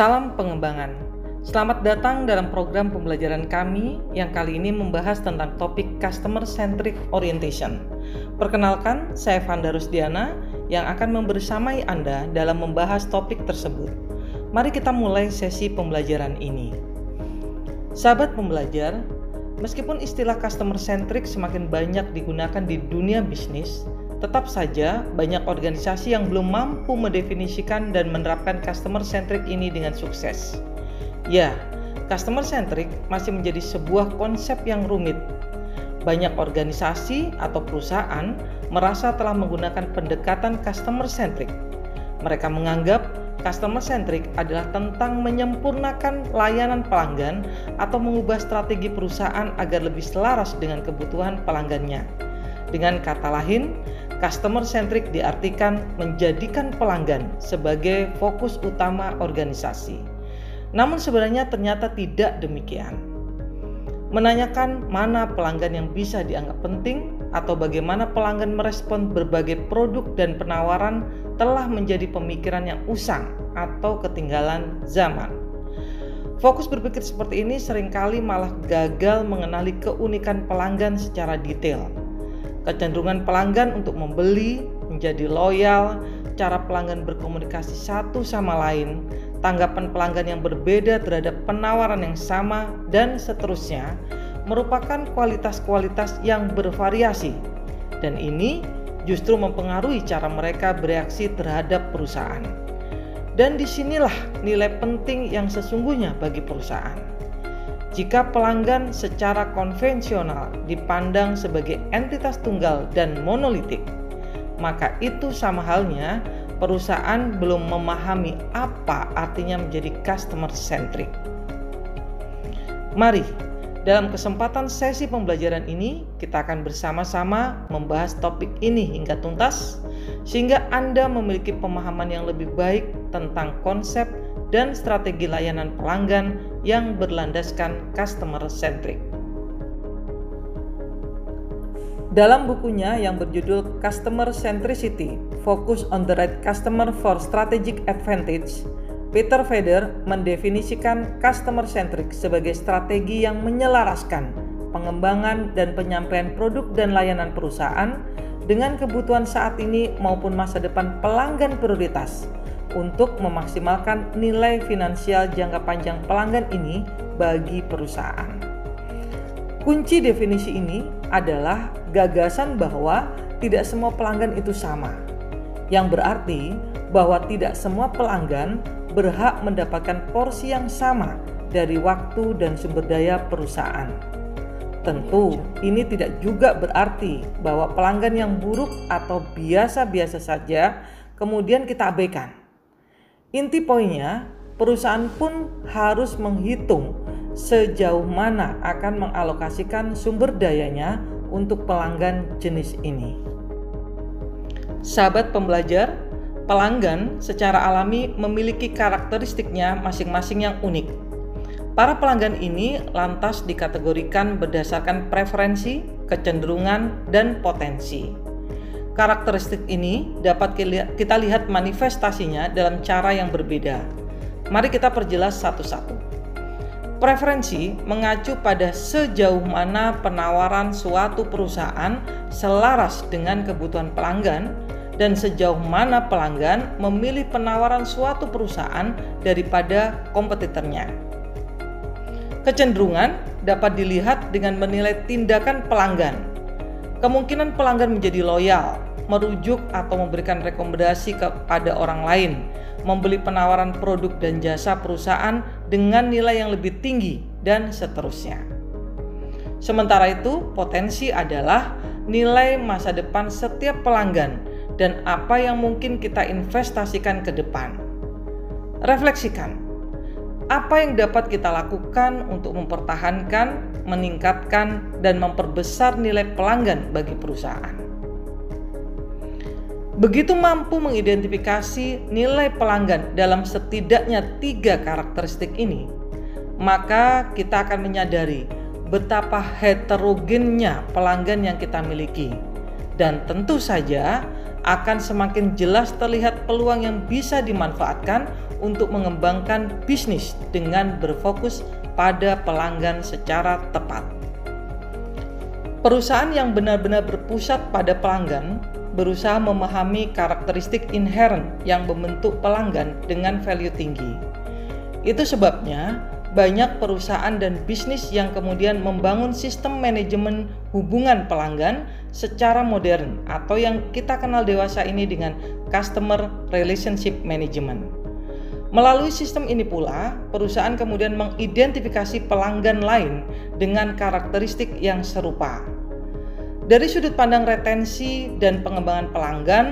Salam pengembangan. Selamat datang dalam program pembelajaran kami yang kali ini membahas tentang topik Customer Centric Orientation. Perkenalkan, saya Vanda Rusdiana yang akan membersamai Anda dalam membahas topik tersebut. Mari kita mulai sesi pembelajaran ini. Sahabat pembelajar, meskipun istilah customer centric semakin banyak digunakan di dunia bisnis, Tetap saja, banyak organisasi yang belum mampu mendefinisikan dan menerapkan customer centric ini dengan sukses. Ya, customer centric masih menjadi sebuah konsep yang rumit. Banyak organisasi atau perusahaan merasa telah menggunakan pendekatan customer centric. Mereka menganggap customer centric adalah tentang menyempurnakan layanan pelanggan atau mengubah strategi perusahaan agar lebih selaras dengan kebutuhan pelanggannya. Dengan kata lain, Customer centric diartikan menjadikan pelanggan sebagai fokus utama organisasi. Namun sebenarnya ternyata tidak demikian. Menanyakan mana pelanggan yang bisa dianggap penting atau bagaimana pelanggan merespon berbagai produk dan penawaran telah menjadi pemikiran yang usang atau ketinggalan zaman. Fokus berpikir seperti ini sering kali malah gagal mengenali keunikan pelanggan secara detail kecenderungan pelanggan untuk membeli, menjadi loyal, cara pelanggan berkomunikasi satu sama lain, tanggapan pelanggan yang berbeda terhadap penawaran yang sama, dan seterusnya, merupakan kualitas-kualitas yang bervariasi, dan ini justru mempengaruhi cara mereka bereaksi terhadap perusahaan. Dan di sinilah nilai penting yang sesungguhnya bagi perusahaan. Jika pelanggan secara konvensional dipandang sebagai entitas tunggal dan monolitik, maka itu sama halnya perusahaan belum memahami apa artinya menjadi customer centric. Mari, dalam kesempatan sesi pembelajaran ini, kita akan bersama-sama membahas topik ini hingga tuntas, sehingga Anda memiliki pemahaman yang lebih baik tentang konsep dan strategi layanan pelanggan yang berlandaskan customer centric. Dalam bukunya yang berjudul Customer Centricity: Focus on the Right Customer for Strategic Advantage, Peter Feder mendefinisikan customer centric sebagai strategi yang menyelaraskan pengembangan dan penyampaian produk dan layanan perusahaan dengan kebutuhan saat ini maupun masa depan pelanggan prioritas untuk memaksimalkan nilai finansial jangka panjang pelanggan ini bagi perusahaan. Kunci definisi ini adalah gagasan bahwa tidak semua pelanggan itu sama, yang berarti bahwa tidak semua pelanggan berhak mendapatkan porsi yang sama dari waktu dan sumber daya perusahaan. Tentu, ini tidak juga berarti bahwa pelanggan yang buruk atau biasa-biasa saja kemudian kita abaikan. Inti poinnya, perusahaan pun harus menghitung sejauh mana akan mengalokasikan sumber dayanya untuk pelanggan jenis ini. Sahabat pembelajar, pelanggan secara alami memiliki karakteristiknya masing-masing yang unik. Para pelanggan ini lantas dikategorikan berdasarkan preferensi, kecenderungan, dan potensi. Karakteristik ini dapat kita lihat manifestasinya dalam cara yang berbeda. Mari kita perjelas satu-satu. Preferensi mengacu pada sejauh mana penawaran suatu perusahaan selaras dengan kebutuhan pelanggan dan sejauh mana pelanggan memilih penawaran suatu perusahaan daripada kompetitornya. Kecenderungan dapat dilihat dengan menilai tindakan pelanggan Kemungkinan pelanggan menjadi loyal, merujuk atau memberikan rekomendasi kepada orang lain, membeli penawaran produk dan jasa perusahaan dengan nilai yang lebih tinggi, dan seterusnya. Sementara itu, potensi adalah nilai masa depan setiap pelanggan dan apa yang mungkin kita investasikan ke depan. Refleksikan, apa yang dapat kita lakukan untuk mempertahankan meningkatkan, dan memperbesar nilai pelanggan bagi perusahaan. Begitu mampu mengidentifikasi nilai pelanggan dalam setidaknya tiga karakteristik ini, maka kita akan menyadari betapa heterogennya pelanggan yang kita miliki, dan tentu saja akan semakin jelas terlihat peluang yang bisa dimanfaatkan untuk mengembangkan bisnis dengan berfokus pada pelanggan secara tepat. Perusahaan yang benar-benar berpusat pada pelanggan berusaha memahami karakteristik inherent yang membentuk pelanggan dengan value tinggi. Itu sebabnya banyak perusahaan dan bisnis yang kemudian membangun sistem manajemen hubungan pelanggan secara modern atau yang kita kenal dewasa ini dengan customer relationship management. Melalui sistem ini pula, perusahaan kemudian mengidentifikasi pelanggan lain dengan karakteristik yang serupa. Dari sudut pandang retensi dan pengembangan pelanggan,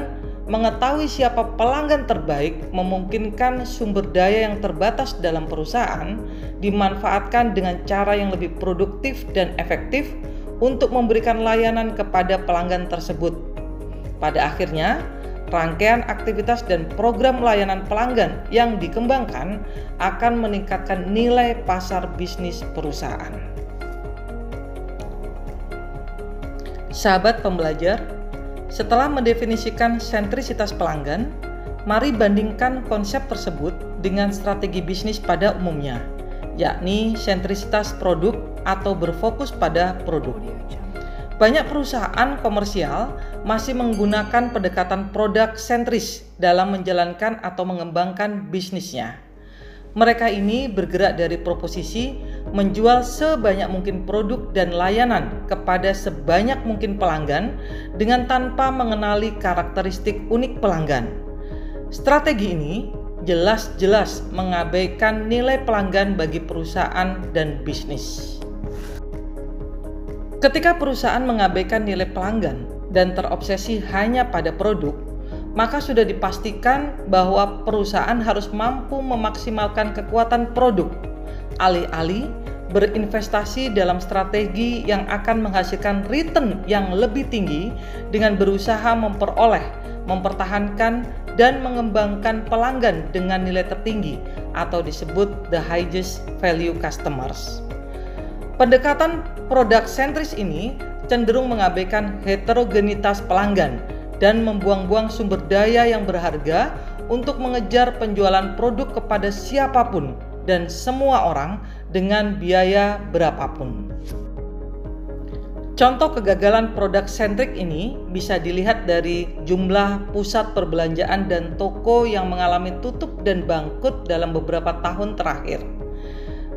mengetahui siapa pelanggan terbaik memungkinkan sumber daya yang terbatas dalam perusahaan dimanfaatkan dengan cara yang lebih produktif dan efektif untuk memberikan layanan kepada pelanggan tersebut. Pada akhirnya, rangkaian aktivitas dan program layanan pelanggan yang dikembangkan akan meningkatkan nilai pasar bisnis perusahaan. Sahabat pembelajar, setelah mendefinisikan sentrisitas pelanggan, mari bandingkan konsep tersebut dengan strategi bisnis pada umumnya, yakni sentrisitas produk atau berfokus pada produk. Banyak perusahaan komersial masih menggunakan pendekatan produk sentris dalam menjalankan atau mengembangkan bisnisnya. Mereka ini bergerak dari proposisi menjual sebanyak mungkin produk dan layanan kepada sebanyak mungkin pelanggan dengan tanpa mengenali karakteristik unik pelanggan. Strategi ini jelas-jelas mengabaikan nilai pelanggan bagi perusahaan dan bisnis. Ketika perusahaan mengabaikan nilai pelanggan dan terobsesi hanya pada produk, maka sudah dipastikan bahwa perusahaan harus mampu memaksimalkan kekuatan produk, alih-alih berinvestasi dalam strategi yang akan menghasilkan return yang lebih tinggi dengan berusaha memperoleh, mempertahankan, dan mengembangkan pelanggan dengan nilai tertinggi atau disebut the highest value customers. Pendekatan produk sentris ini cenderung mengabaikan heterogenitas pelanggan dan membuang-buang sumber daya yang berharga untuk mengejar penjualan produk kepada siapa pun dan semua orang dengan biaya berapapun. Contoh kegagalan produk sentrik ini bisa dilihat dari jumlah pusat perbelanjaan dan toko yang mengalami tutup dan bangkrut dalam beberapa tahun terakhir.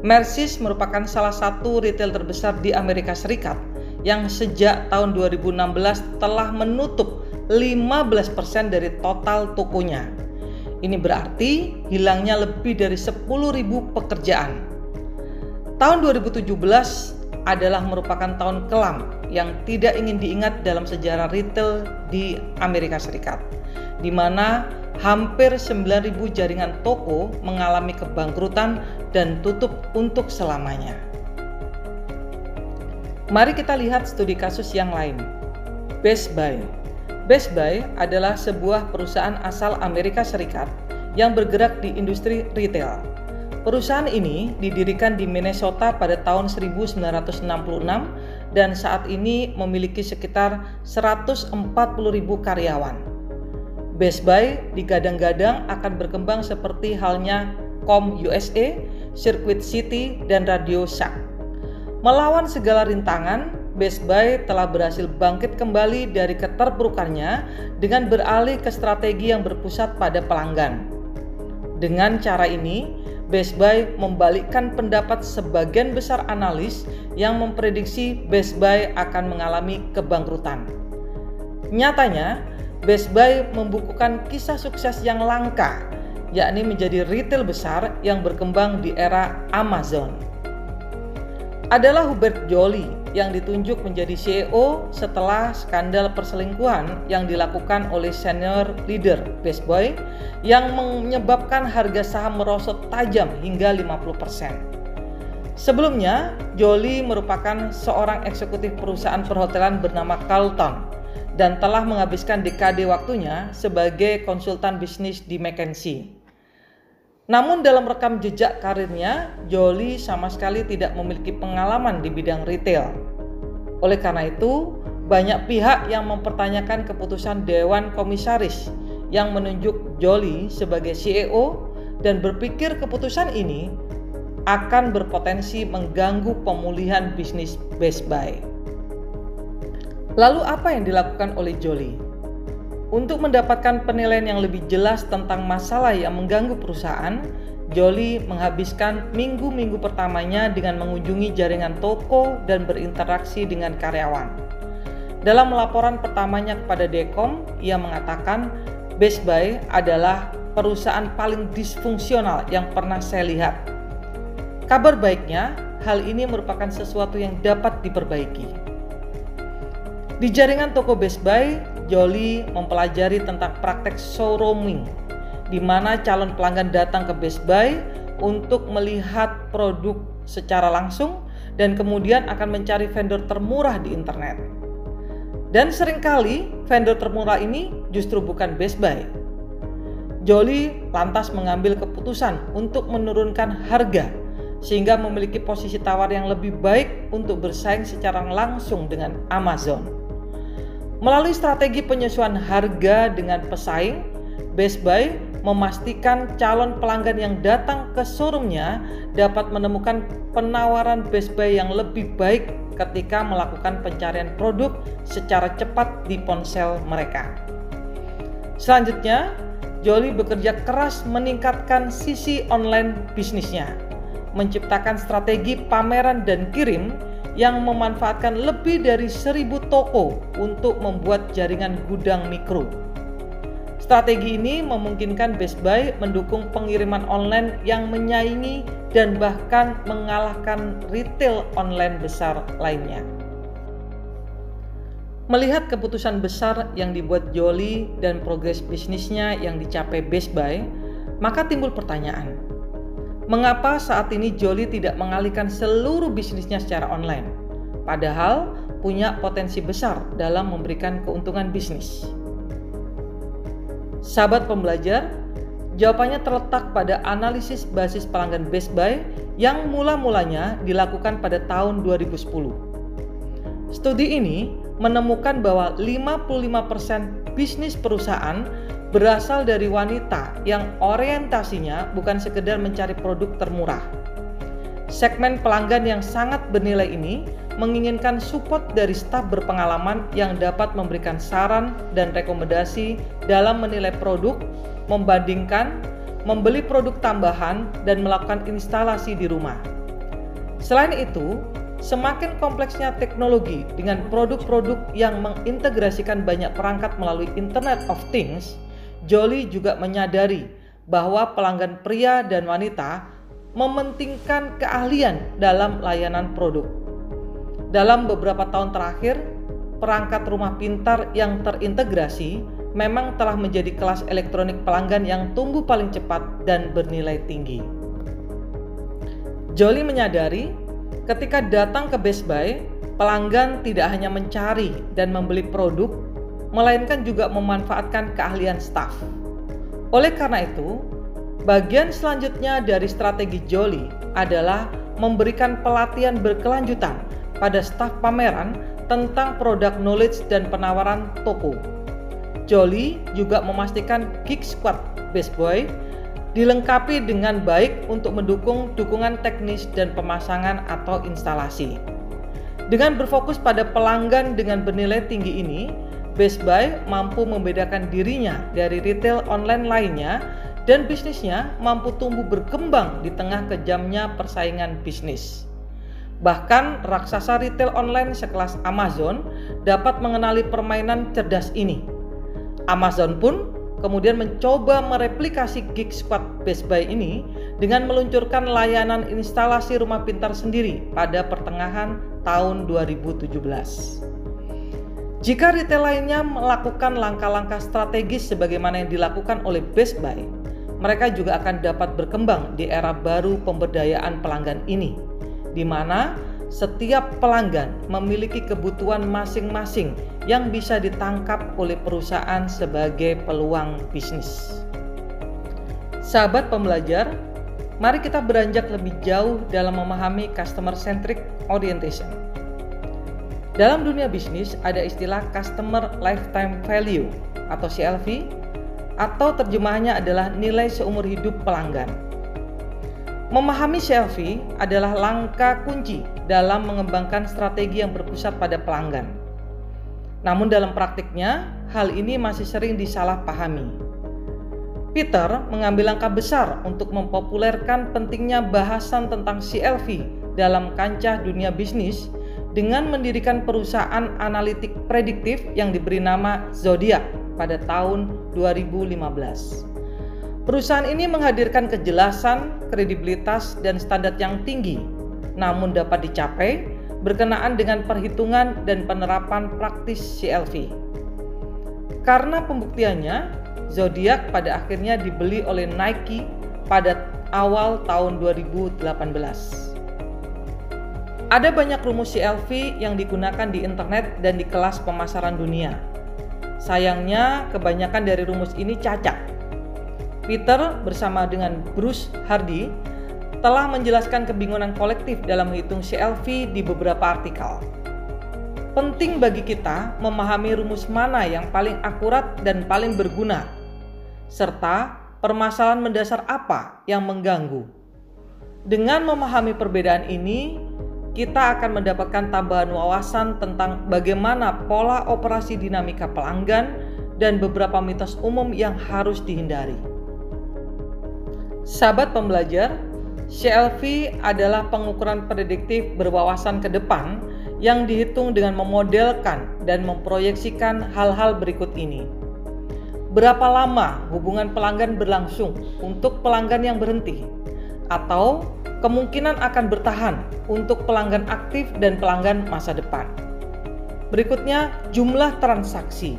Macy's merupakan salah satu retail terbesar di Amerika Serikat yang sejak tahun 2016 telah menutup 15% dari total tokonya. Ini berarti hilangnya lebih dari 10.000 pekerjaan. Tahun 2017 adalah merupakan tahun kelam yang tidak ingin diingat dalam sejarah retail di Amerika Serikat, di mana hampir 9.000 jaringan toko mengalami kebangkrutan dan tutup untuk selamanya. Mari kita lihat studi kasus yang lain. Best Buy Best Buy adalah sebuah perusahaan asal Amerika Serikat yang bergerak di industri retail. Perusahaan ini didirikan di Minnesota pada tahun 1966 dan saat ini memiliki sekitar 140.000 karyawan. Best Buy digadang-gadang akan berkembang seperti halnya Com USA, Circuit City, dan Radio Shack. Melawan segala rintangan, Best Buy telah berhasil bangkit kembali dari keterpurukannya dengan beralih ke strategi yang berpusat pada pelanggan. Dengan cara ini, Best Buy membalikkan pendapat sebagian besar analis yang memprediksi Best Buy akan mengalami kebangkrutan. Nyatanya, Best Buy membukukan kisah sukses yang langka, yakni menjadi retail besar yang berkembang di era Amazon. Adalah Hubert Joly yang ditunjuk menjadi CEO setelah skandal perselingkuhan yang dilakukan oleh senior leader Best Boy yang menyebabkan harga saham merosot tajam hingga 50%. Sebelumnya, Jolie merupakan seorang eksekutif perusahaan perhotelan bernama Carlton dan telah menghabiskan dekade waktunya sebagai konsultan bisnis di McKinsey. Namun dalam rekam jejak karirnya, Jolie sama sekali tidak memiliki pengalaman di bidang retail. Oleh karena itu, banyak pihak yang mempertanyakan keputusan Dewan Komisaris yang menunjuk Jolly sebagai CEO dan berpikir keputusan ini akan berpotensi mengganggu pemulihan bisnis Best Buy. Lalu apa yang dilakukan oleh Jolly? Untuk mendapatkan penilaian yang lebih jelas tentang masalah yang mengganggu perusahaan, Jolly menghabiskan minggu-minggu pertamanya dengan mengunjungi jaringan toko dan berinteraksi dengan karyawan. Dalam laporan pertamanya kepada Dekom, ia mengatakan Best Buy adalah perusahaan paling disfungsional yang pernah saya lihat. Kabar baiknya, hal ini merupakan sesuatu yang dapat diperbaiki. Di jaringan toko Best Buy, Jolly mempelajari tentang praktek showrooming di mana calon pelanggan datang ke Best Buy untuk melihat produk secara langsung dan kemudian akan mencari vendor termurah di internet. Dan sering kali vendor termurah ini justru bukan Best Buy. Jolly lantas mengambil keputusan untuk menurunkan harga sehingga memiliki posisi tawar yang lebih baik untuk bersaing secara langsung dengan Amazon. Melalui strategi penyesuaian harga dengan pesaing, Best Buy memastikan calon pelanggan yang datang ke showroomnya dapat menemukan penawaran Best Buy yang lebih baik ketika melakukan pencarian produk secara cepat di ponsel mereka. Selanjutnya, Jolly bekerja keras meningkatkan sisi online bisnisnya, menciptakan strategi pameran dan kirim yang memanfaatkan lebih dari seribu toko untuk membuat jaringan gudang mikro Strategi ini memungkinkan Best Buy mendukung pengiriman online yang menyaingi dan bahkan mengalahkan retail online besar lainnya. Melihat keputusan besar yang dibuat Jolly dan progres bisnisnya yang dicapai Best Buy, maka timbul pertanyaan, mengapa saat ini Jolly tidak mengalihkan seluruh bisnisnya secara online, padahal punya potensi besar dalam memberikan keuntungan bisnis? Sahabat pembelajar, jawabannya terletak pada analisis basis pelanggan Best Buy yang mula-mulanya dilakukan pada tahun 2010. Studi ini menemukan bahwa 55% bisnis perusahaan berasal dari wanita yang orientasinya bukan sekedar mencari produk termurah. Segmen pelanggan yang sangat bernilai ini menginginkan support dari staf berpengalaman yang dapat memberikan saran dan rekomendasi dalam menilai produk, membandingkan, membeli produk tambahan, dan melakukan instalasi di rumah. Selain itu, semakin kompleksnya teknologi dengan produk-produk yang mengintegrasikan banyak perangkat melalui Internet of Things, Jolly juga menyadari bahwa pelanggan pria dan wanita mementingkan keahlian dalam layanan produk. Dalam beberapa tahun terakhir, perangkat rumah pintar yang terintegrasi memang telah menjadi kelas elektronik pelanggan yang tumbuh paling cepat dan bernilai tinggi. Jolly menyadari ketika datang ke Best Buy, pelanggan tidak hanya mencari dan membeli produk, melainkan juga memanfaatkan keahlian staff. Oleh karena itu, bagian selanjutnya dari strategi Jolly adalah memberikan pelatihan berkelanjutan pada staf pameran tentang produk knowledge dan penawaran toko. Jolly juga memastikan Geek Squad Best Boy dilengkapi dengan baik untuk mendukung dukungan teknis dan pemasangan atau instalasi. Dengan berfokus pada pelanggan dengan bernilai tinggi ini, Best Buy mampu membedakan dirinya dari retail online lainnya dan bisnisnya mampu tumbuh berkembang di tengah kejamnya persaingan bisnis. Bahkan raksasa retail online sekelas Amazon dapat mengenali permainan cerdas ini. Amazon pun kemudian mencoba mereplikasi Geek Squad Best Buy ini dengan meluncurkan layanan instalasi rumah pintar sendiri pada pertengahan tahun 2017. Jika retail lainnya melakukan langkah-langkah strategis sebagaimana yang dilakukan oleh Best Buy, mereka juga akan dapat berkembang di era baru pemberdayaan pelanggan ini di mana setiap pelanggan memiliki kebutuhan masing-masing yang bisa ditangkap oleh perusahaan sebagai peluang bisnis. Sahabat pembelajar, mari kita beranjak lebih jauh dalam memahami customer centric orientation. Dalam dunia bisnis ada istilah Customer Lifetime Value atau CLV atau terjemahannya adalah nilai seumur hidup pelanggan. Memahami CLV adalah langkah kunci dalam mengembangkan strategi yang berpusat pada pelanggan. Namun dalam praktiknya, hal ini masih sering disalahpahami. Peter mengambil langkah besar untuk mempopulerkan pentingnya bahasan tentang CLV dalam kancah dunia bisnis dengan mendirikan perusahaan analitik prediktif yang diberi nama Zodiac pada tahun 2015. Perusahaan ini menghadirkan kejelasan, kredibilitas, dan standar yang tinggi, namun dapat dicapai berkenaan dengan perhitungan dan penerapan praktis CLV. Karena pembuktiannya, Zodiac pada akhirnya dibeli oleh Nike pada awal tahun 2018. Ada banyak rumus CLV yang digunakan di internet dan di kelas pemasaran dunia. Sayangnya, kebanyakan dari rumus ini cacat. Peter bersama dengan Bruce Hardy telah menjelaskan kebingungan kolektif dalam menghitung CLV di beberapa artikel. Penting bagi kita memahami rumus mana yang paling akurat dan paling berguna, serta permasalahan mendasar apa yang mengganggu. Dengan memahami perbedaan ini, kita akan mendapatkan tambahan wawasan tentang bagaimana pola operasi dinamika pelanggan dan beberapa mitos umum yang harus dihindari. Sahabat pembelajar, CLV adalah pengukuran prediktif berwawasan ke depan yang dihitung dengan memodelkan dan memproyeksikan hal-hal berikut ini. Berapa lama hubungan pelanggan berlangsung untuk pelanggan yang berhenti? Atau kemungkinan akan bertahan untuk pelanggan aktif dan pelanggan masa depan. Berikutnya, jumlah transaksi.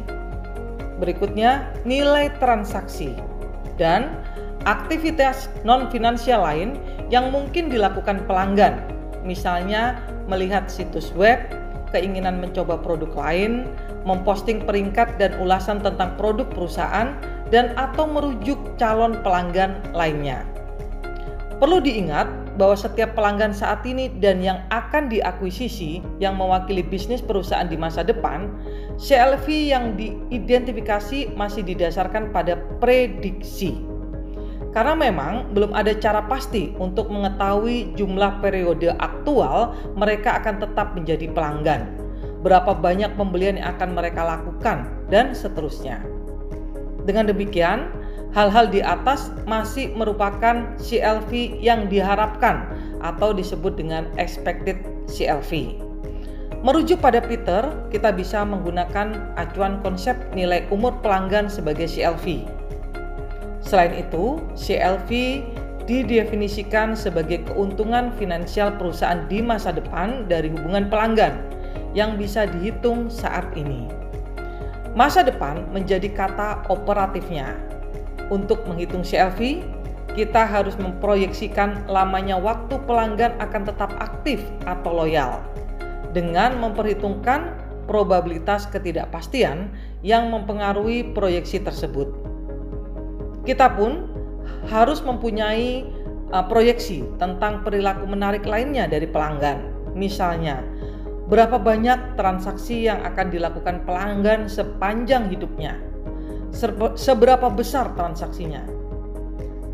Berikutnya, nilai transaksi. Dan aktivitas non-finansial lain yang mungkin dilakukan pelanggan, misalnya melihat situs web, keinginan mencoba produk lain, memposting peringkat dan ulasan tentang produk perusahaan, dan atau merujuk calon pelanggan lainnya. Perlu diingat bahwa setiap pelanggan saat ini dan yang akan diakuisisi yang mewakili bisnis perusahaan di masa depan, CLV yang diidentifikasi masih didasarkan pada prediksi. Karena memang belum ada cara pasti untuk mengetahui jumlah periode aktual mereka akan tetap menjadi pelanggan, berapa banyak pembelian yang akan mereka lakukan, dan seterusnya. Dengan demikian, Hal-hal di atas masih merupakan CLV yang diharapkan atau disebut dengan expected CLV. Merujuk pada Peter, kita bisa menggunakan acuan konsep nilai umur pelanggan sebagai CLV. Selain itu, CLV didefinisikan sebagai keuntungan finansial perusahaan di masa depan dari hubungan pelanggan yang bisa dihitung saat ini. Masa depan menjadi kata operatifnya, untuk menghitung CLV, kita harus memproyeksikan lamanya waktu pelanggan akan tetap aktif atau loyal dengan memperhitungkan probabilitas ketidakpastian yang mempengaruhi proyeksi tersebut. Kita pun harus mempunyai uh, proyeksi tentang perilaku menarik lainnya dari pelanggan. Misalnya, berapa banyak transaksi yang akan dilakukan pelanggan sepanjang hidupnya seberapa besar transaksinya.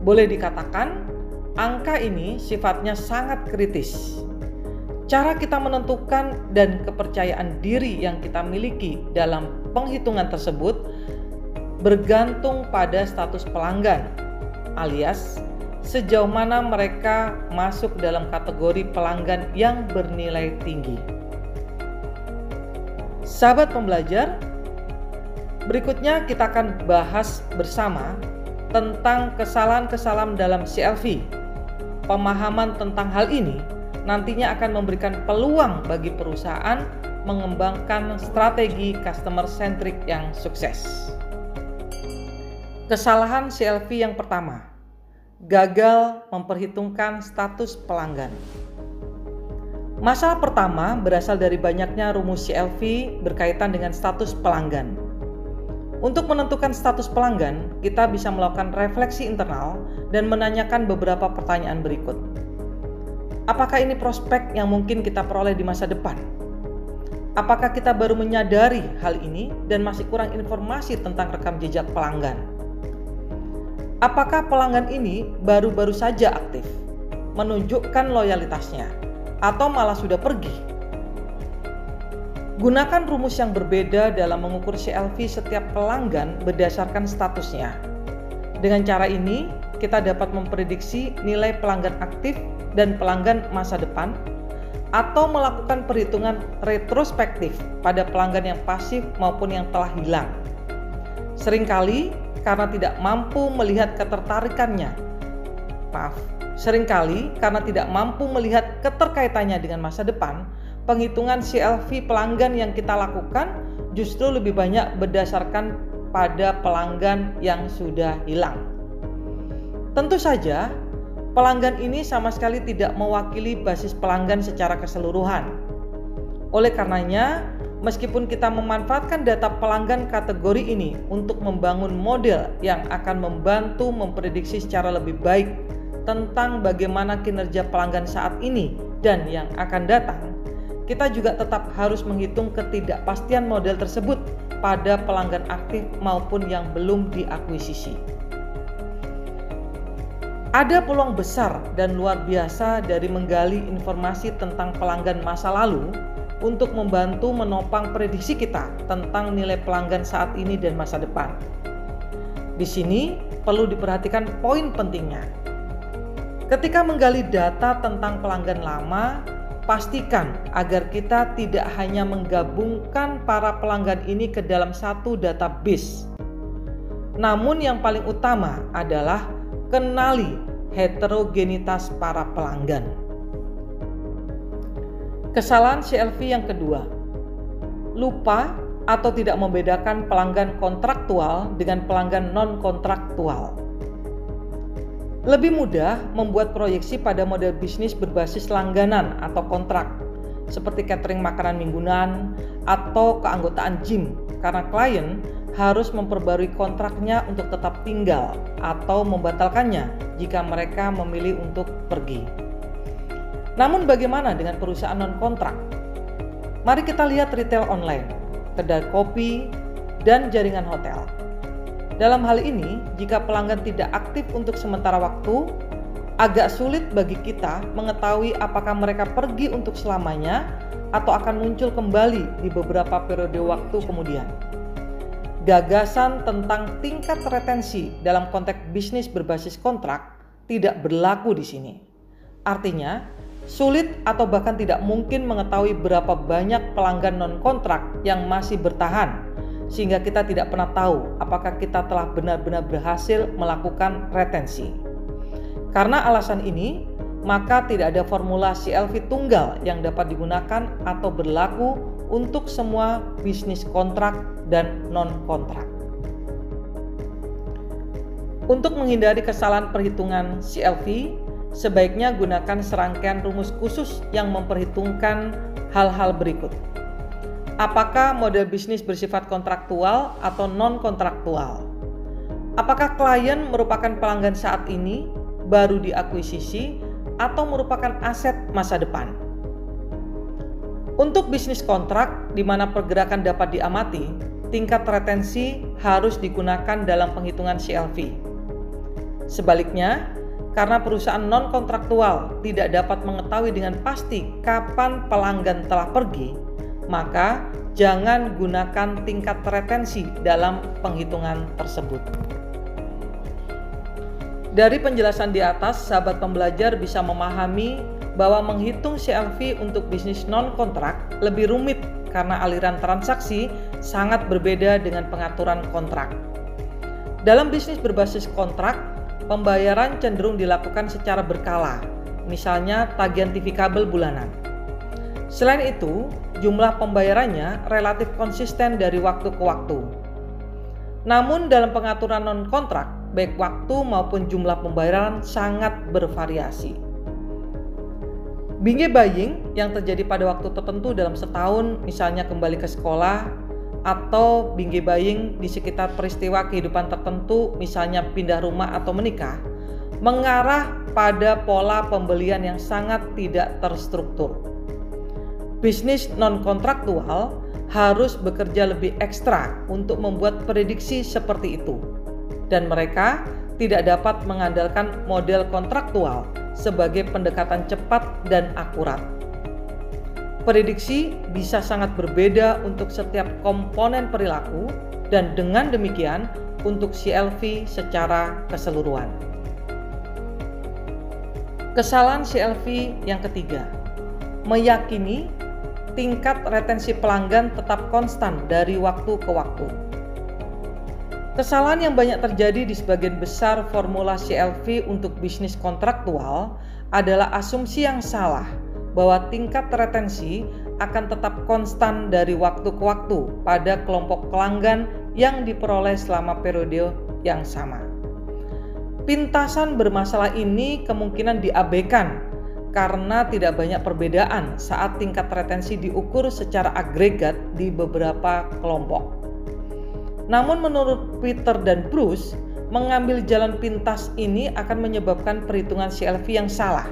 Boleh dikatakan, angka ini sifatnya sangat kritis. Cara kita menentukan dan kepercayaan diri yang kita miliki dalam penghitungan tersebut bergantung pada status pelanggan, alias sejauh mana mereka masuk dalam kategori pelanggan yang bernilai tinggi. Sahabat pembelajar, Berikutnya kita akan bahas bersama tentang kesalahan-kesalahan dalam CLV. Pemahaman tentang hal ini nantinya akan memberikan peluang bagi perusahaan mengembangkan strategi customer centric yang sukses. Kesalahan CLV yang pertama, gagal memperhitungkan status pelanggan. Masalah pertama berasal dari banyaknya rumus CLV berkaitan dengan status pelanggan. Untuk menentukan status pelanggan, kita bisa melakukan refleksi internal dan menanyakan beberapa pertanyaan berikut. Apakah ini prospek yang mungkin kita peroleh di masa depan? Apakah kita baru menyadari hal ini dan masih kurang informasi tentang rekam jejak pelanggan? Apakah pelanggan ini baru-baru saja aktif, menunjukkan loyalitasnya, atau malah sudah pergi? Gunakan rumus yang berbeda dalam mengukur CLV setiap pelanggan berdasarkan statusnya. Dengan cara ini, kita dapat memprediksi nilai pelanggan aktif dan pelanggan masa depan atau melakukan perhitungan retrospektif pada pelanggan yang pasif maupun yang telah hilang. Seringkali karena tidak mampu melihat ketertarikannya. Maaf, sering kali karena tidak mampu melihat keterkaitannya dengan masa depan, penghitungan CLV pelanggan yang kita lakukan justru lebih banyak berdasarkan pada pelanggan yang sudah hilang. Tentu saja, pelanggan ini sama sekali tidak mewakili basis pelanggan secara keseluruhan. Oleh karenanya, meskipun kita memanfaatkan data pelanggan kategori ini untuk membangun model yang akan membantu memprediksi secara lebih baik tentang bagaimana kinerja pelanggan saat ini dan yang akan datang, kita juga tetap harus menghitung ketidakpastian model tersebut pada pelanggan aktif maupun yang belum diakuisisi. Ada peluang besar dan luar biasa dari menggali informasi tentang pelanggan masa lalu untuk membantu menopang prediksi kita tentang nilai pelanggan saat ini dan masa depan. Di sini perlu diperhatikan poin pentingnya. Ketika menggali data tentang pelanggan lama, pastikan agar kita tidak hanya menggabungkan para pelanggan ini ke dalam satu database. Namun yang paling utama adalah kenali heterogenitas para pelanggan. Kesalahan CLV yang kedua, lupa atau tidak membedakan pelanggan kontraktual dengan pelanggan non-kontraktual. Lebih mudah membuat proyeksi pada model bisnis berbasis langganan atau kontrak, seperti catering makanan mingguan atau keanggotaan gym, karena klien harus memperbarui kontraknya untuk tetap tinggal atau membatalkannya jika mereka memilih untuk pergi. Namun bagaimana dengan perusahaan non-kontrak? Mari kita lihat retail online, kedai kopi, dan jaringan hotel. Dalam hal ini, jika pelanggan tidak aktif untuk sementara waktu, agak sulit bagi kita mengetahui apakah mereka pergi untuk selamanya atau akan muncul kembali di beberapa periode waktu kemudian gagasan tentang tingkat retensi dalam konteks bisnis berbasis kontrak tidak berlaku di sini. Artinya, sulit atau bahkan tidak mungkin mengetahui berapa banyak pelanggan non-kontrak yang masih bertahan, sehingga kita tidak pernah tahu apakah kita telah benar-benar berhasil melakukan retensi. Karena alasan ini, maka tidak ada formula CLV tunggal yang dapat digunakan atau berlaku untuk semua bisnis kontrak dan non-kontrak. Untuk menghindari kesalahan perhitungan CLV, sebaiknya gunakan serangkaian rumus khusus yang memperhitungkan hal-hal berikut. Apakah model bisnis bersifat kontraktual atau non-kontraktual? Apakah klien merupakan pelanggan saat ini, baru diakuisisi, atau merupakan aset masa depan? Untuk bisnis kontrak, di mana pergerakan dapat diamati, tingkat retensi harus digunakan dalam penghitungan CLV. Sebaliknya, karena perusahaan non-kontraktual tidak dapat mengetahui dengan pasti kapan pelanggan telah pergi, maka jangan gunakan tingkat retensi dalam penghitungan tersebut. Dari penjelasan di atas, sahabat pembelajar bisa memahami bahwa menghitung CLV untuk bisnis non-kontrak lebih rumit karena aliran transaksi sangat berbeda dengan pengaturan kontrak. Dalam bisnis berbasis kontrak, pembayaran cenderung dilakukan secara berkala, misalnya tagihan TV kabel bulanan. Selain itu, jumlah pembayarannya relatif konsisten dari waktu ke waktu. Namun dalam pengaturan non-kontrak, baik waktu maupun jumlah pembayaran sangat bervariasi. Binge buying yang terjadi pada waktu tertentu dalam setahun, misalnya kembali ke sekolah, atau binge buying di sekitar peristiwa kehidupan tertentu, misalnya pindah rumah atau menikah, mengarah pada pola pembelian yang sangat tidak terstruktur. Bisnis non-kontraktual harus bekerja lebih ekstra untuk membuat prediksi seperti itu, dan mereka tidak dapat mengandalkan model kontraktual sebagai pendekatan cepat dan akurat. Prediksi bisa sangat berbeda untuk setiap komponen perilaku, dan dengan demikian untuk CLV secara keseluruhan. Kesalahan CLV yang ketiga, meyakini tingkat retensi pelanggan tetap konstan dari waktu ke waktu. Kesalahan yang banyak terjadi di sebagian besar formula CLV untuk bisnis kontraktual adalah asumsi yang salah bahwa tingkat retensi akan tetap konstan dari waktu ke waktu pada kelompok pelanggan yang diperoleh selama periode yang sama. Pintasan bermasalah ini kemungkinan diabaikan karena tidak banyak perbedaan saat tingkat retensi diukur secara agregat di beberapa kelompok. Namun menurut Peter dan Bruce, mengambil jalan pintas ini akan menyebabkan perhitungan CLV yang salah.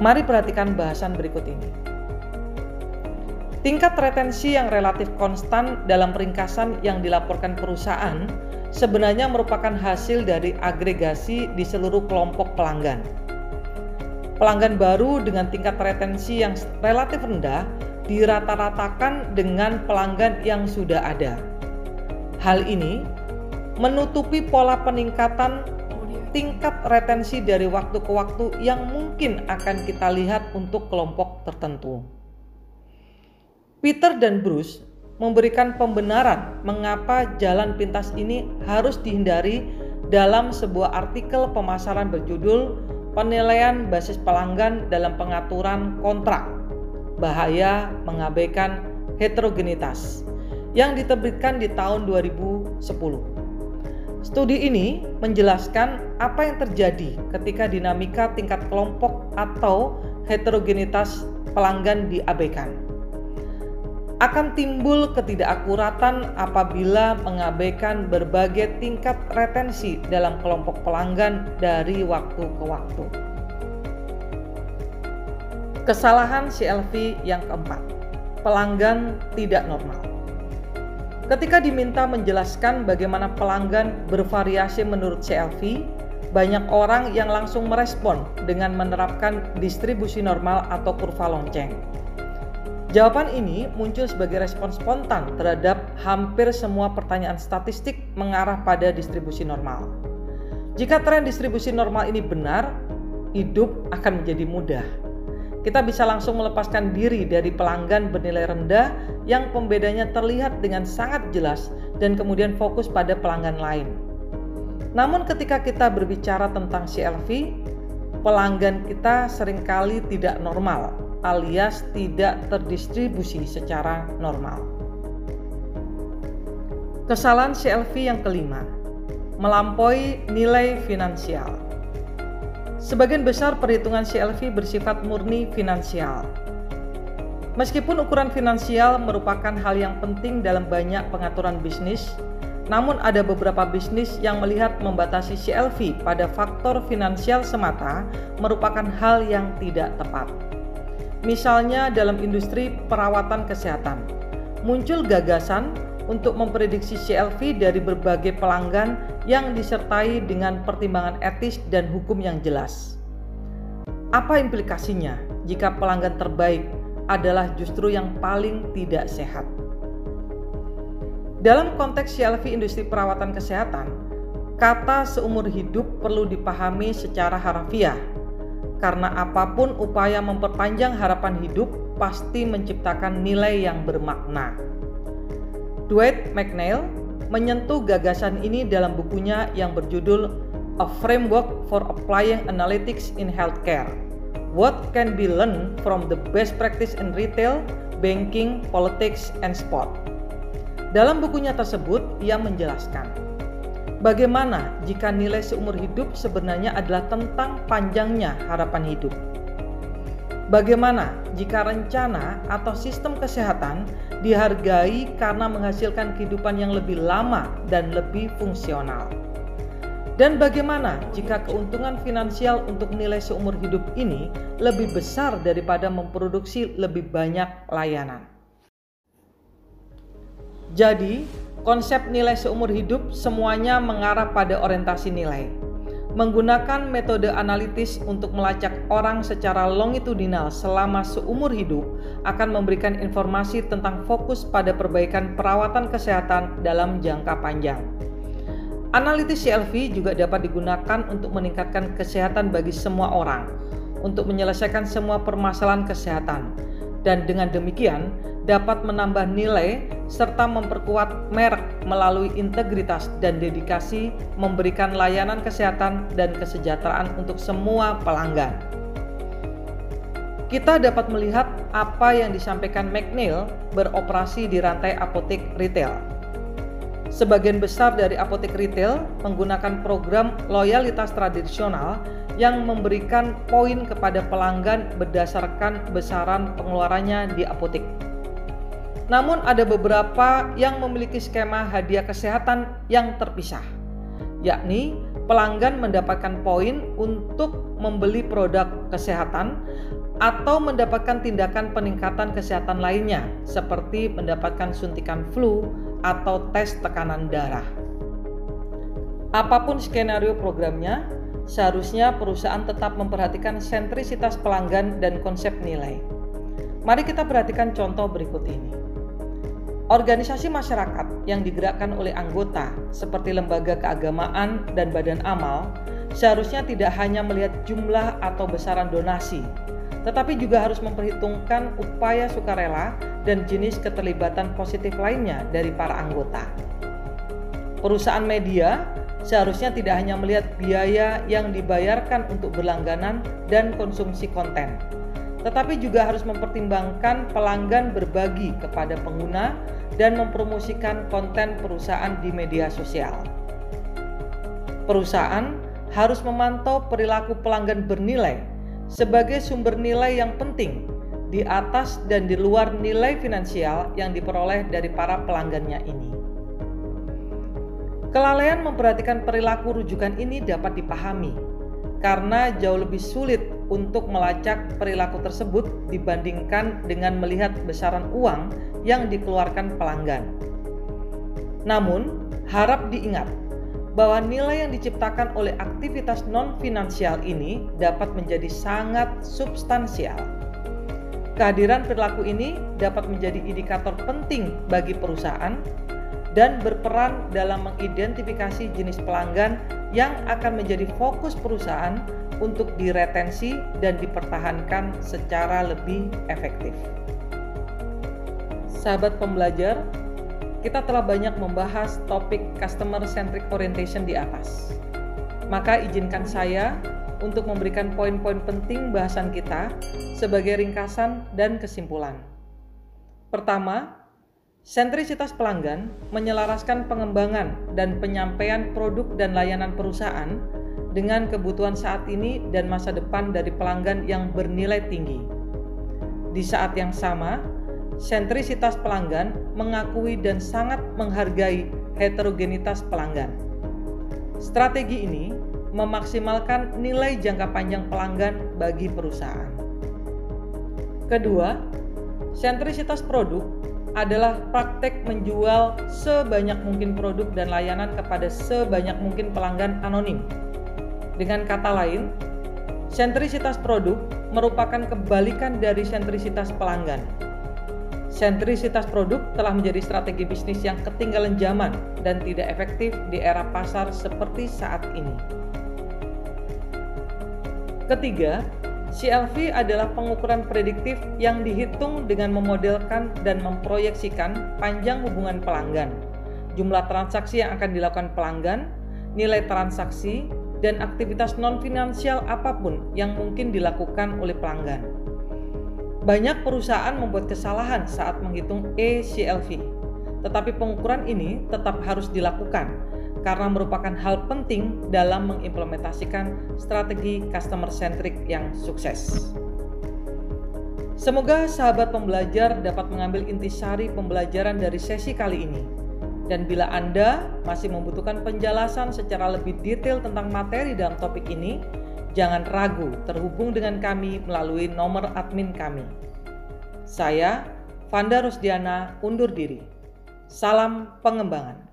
Mari perhatikan bahasan berikut ini. Tingkat retensi yang relatif konstan dalam ringkasan yang dilaporkan perusahaan sebenarnya merupakan hasil dari agregasi di seluruh kelompok pelanggan. Pelanggan baru dengan tingkat retensi yang relatif rendah dirata-ratakan dengan pelanggan yang sudah ada. Hal ini menutupi pola peningkatan tingkat retensi dari waktu ke waktu yang mungkin akan kita lihat untuk kelompok tertentu. Peter dan Bruce memberikan pembenaran mengapa jalan pintas ini harus dihindari dalam sebuah artikel pemasaran berjudul Penilaian Basis Pelanggan dalam Pengaturan Kontrak bahaya mengabaikan heterogenitas yang diterbitkan di tahun 2010. Studi ini menjelaskan apa yang terjadi ketika dinamika tingkat kelompok atau heterogenitas pelanggan diabaikan. Akan timbul ketidakakuratan apabila mengabaikan berbagai tingkat retensi dalam kelompok pelanggan dari waktu ke waktu. Kesalahan CLV yang keempat, pelanggan tidak normal. Ketika diminta menjelaskan bagaimana pelanggan bervariasi menurut CLV, banyak orang yang langsung merespon dengan menerapkan distribusi normal atau kurva lonceng. Jawaban ini muncul sebagai respon spontan terhadap hampir semua pertanyaan statistik mengarah pada distribusi normal. Jika tren distribusi normal ini benar, hidup akan menjadi mudah kita bisa langsung melepaskan diri dari pelanggan bernilai rendah yang pembedanya terlihat dengan sangat jelas dan kemudian fokus pada pelanggan lain. Namun ketika kita berbicara tentang CLV, pelanggan kita sering kali tidak normal alias tidak terdistribusi secara normal. Kesalahan CLV yang kelima, melampaui nilai finansial. Sebagian besar perhitungan CLV bersifat murni finansial. Meskipun ukuran finansial merupakan hal yang penting dalam banyak pengaturan bisnis, namun ada beberapa bisnis yang melihat membatasi CLV pada faktor finansial semata merupakan hal yang tidak tepat. Misalnya dalam industri perawatan kesehatan, muncul gagasan untuk memprediksi CLV dari berbagai pelanggan yang disertai dengan pertimbangan etis dan hukum yang jelas. Apa implikasinya jika pelanggan terbaik adalah justru yang paling tidak sehat? Dalam konteks CLV industri perawatan kesehatan, kata seumur hidup perlu dipahami secara harafiah karena apa pun upaya memperpanjang harapan hidup pasti menciptakan nilai yang bermakna. Dwight McNeil menyentuh gagasan ini dalam bukunya yang berjudul A Framework for Applying Analytics in Healthcare. What can be learned from the best practice in retail, banking, politics, and sport. Dalam bukunya tersebut, ia menjelaskan bagaimana jika nilai seumur hidup sebenarnya adalah tentang panjangnya harapan hidup. Bagaimana jika rencana atau sistem kesehatan dihargai karena menghasilkan kehidupan yang lebih lama dan lebih fungsional? Dan bagaimana jika keuntungan finansial untuk nilai seumur hidup ini lebih besar daripada memproduksi lebih banyak layanan? Jadi, konsep nilai seumur hidup semuanya mengarah pada orientasi nilai. Menggunakan metode analitis untuk melacak orang secara longitudinal selama seumur hidup akan memberikan informasi tentang fokus pada perbaikan perawatan kesehatan dalam jangka panjang. Analitis CLV juga dapat digunakan untuk meningkatkan kesehatan bagi semua orang, untuk menyelesaikan semua permasalahan kesehatan, dan dengan demikian dapat menambah nilai serta memperkuat merek melalui integritas dan dedikasi memberikan layanan kesehatan dan kesejahteraan untuk semua pelanggan. Kita dapat melihat apa yang disampaikan McNeil beroperasi di rantai apotek retail Sebagian besar dari apotek retail menggunakan program loyalitas tradisional yang memberikan poin kepada pelanggan berdasarkan besaran pengeluarannya di apotek. Namun ada beberapa yang memiliki skema hadiah kesehatan yang terpisah, yakni pelanggan mendapatkan poin untuk membeli produk kesehatan atau mendapatkan tindakan peningkatan kesehatan lainnya seperti mendapatkan suntikan flu atau tes tekanan darah. Apa pun skenario programnya, seharusnya perusahaan tetap memperhatikan sentrisitas pelanggan dan konsep nilai. Mari kita perhatikan contoh berikut ini. Organisasi masyarakat yang digerakkan oleh anggota seperti lembaga keagamaan dan badan amal seharusnya tidak hanya melihat jumlah atau besaran donasi, tetapi juga harus memperhitungkan upaya sukarela dan jenis keterlibatan positif lainnya dari para anggota. Perusahaan media seharusnya tidak hanya melihat biaya yang dibayarkan untuk berlangganan dan konsumsi konten, tetapi juga harus mempertimbangkan pelanggan berbagi kepada pengguna dan mempromosikan konten perusahaan di media sosial. Perusahaan harus memantau perilaku pelanggan bernilai sebagai sumber nilai yang penting di atas dan di luar nilai finansial yang diperoleh dari para pelanggannya ini. Kelalaian memperhatikan perilaku rujukan ini dapat dipahami karena jauh lebih sulit untuk melacak perilaku tersebut dibandingkan dengan melihat besaran uang yang dikeluarkan pelanggan. Namun, harap diingat bahwa nilai yang diciptakan oleh aktivitas non-finansial ini dapat menjadi sangat substansial. Kehadiran perilaku ini dapat menjadi indikator penting bagi perusahaan dan berperan dalam mengidentifikasi jenis pelanggan yang akan menjadi fokus perusahaan untuk diretensi dan dipertahankan secara lebih efektif. Sahabat pembelajar, kita telah banyak membahas topik customer centric orientation di atas. Maka izinkan saya untuk memberikan poin-poin penting bahasan kita sebagai ringkasan dan kesimpulan. Pertama, sentrisitas pelanggan menyelaraskan pengembangan dan penyampaian produk dan layanan perusahaan dengan kebutuhan saat ini dan masa depan dari pelanggan yang bernilai tinggi. Di saat yang sama, sentrisitas pelanggan mengakui dan sangat menghargai heterogenitas pelanggan. Strategi ini memaksimalkan nilai jangka panjang pelanggan bagi perusahaan. Kedua, sentrisitas produk adalah praktek menjual sebanyak mungkin produk dan layanan kepada sebanyak mungkin pelanggan anonim. Dengan kata lain, sentrisitas produk merupakan kebalikan dari sentrisitas pelanggan Sentrisitas produk telah menjadi strategi bisnis yang ketinggalan zaman dan tidak efektif di era pasar seperti saat ini. Ketiga, CLV adalah pengukuran prediktif yang dihitung dengan memodelkan dan memproyeksikan panjang hubungan pelanggan, jumlah transaksi yang akan dilakukan pelanggan, nilai transaksi, dan aktivitas non-finansial apa pun yang mungkin dilakukan oleh pelanggan. Banyak perusahaan membuat kesalahan saat menghitung ECLV, tetapi pengukuran ini tetap harus dilakukan karena merupakan hal penting dalam mengimplementasikan strategi customer centric yang sukses. Semoga sahabat pembelajar dapat mengambil intisari pembelajaran dari sesi kali ini. Dan bila Anda masih membutuhkan penjelasan secara lebih detail tentang materi dalam topik ini, jangan ragu terhubung dengan kami melalui nomor admin kami. Saya, Vanda Rusdiana, undur diri. Salam pengembangan.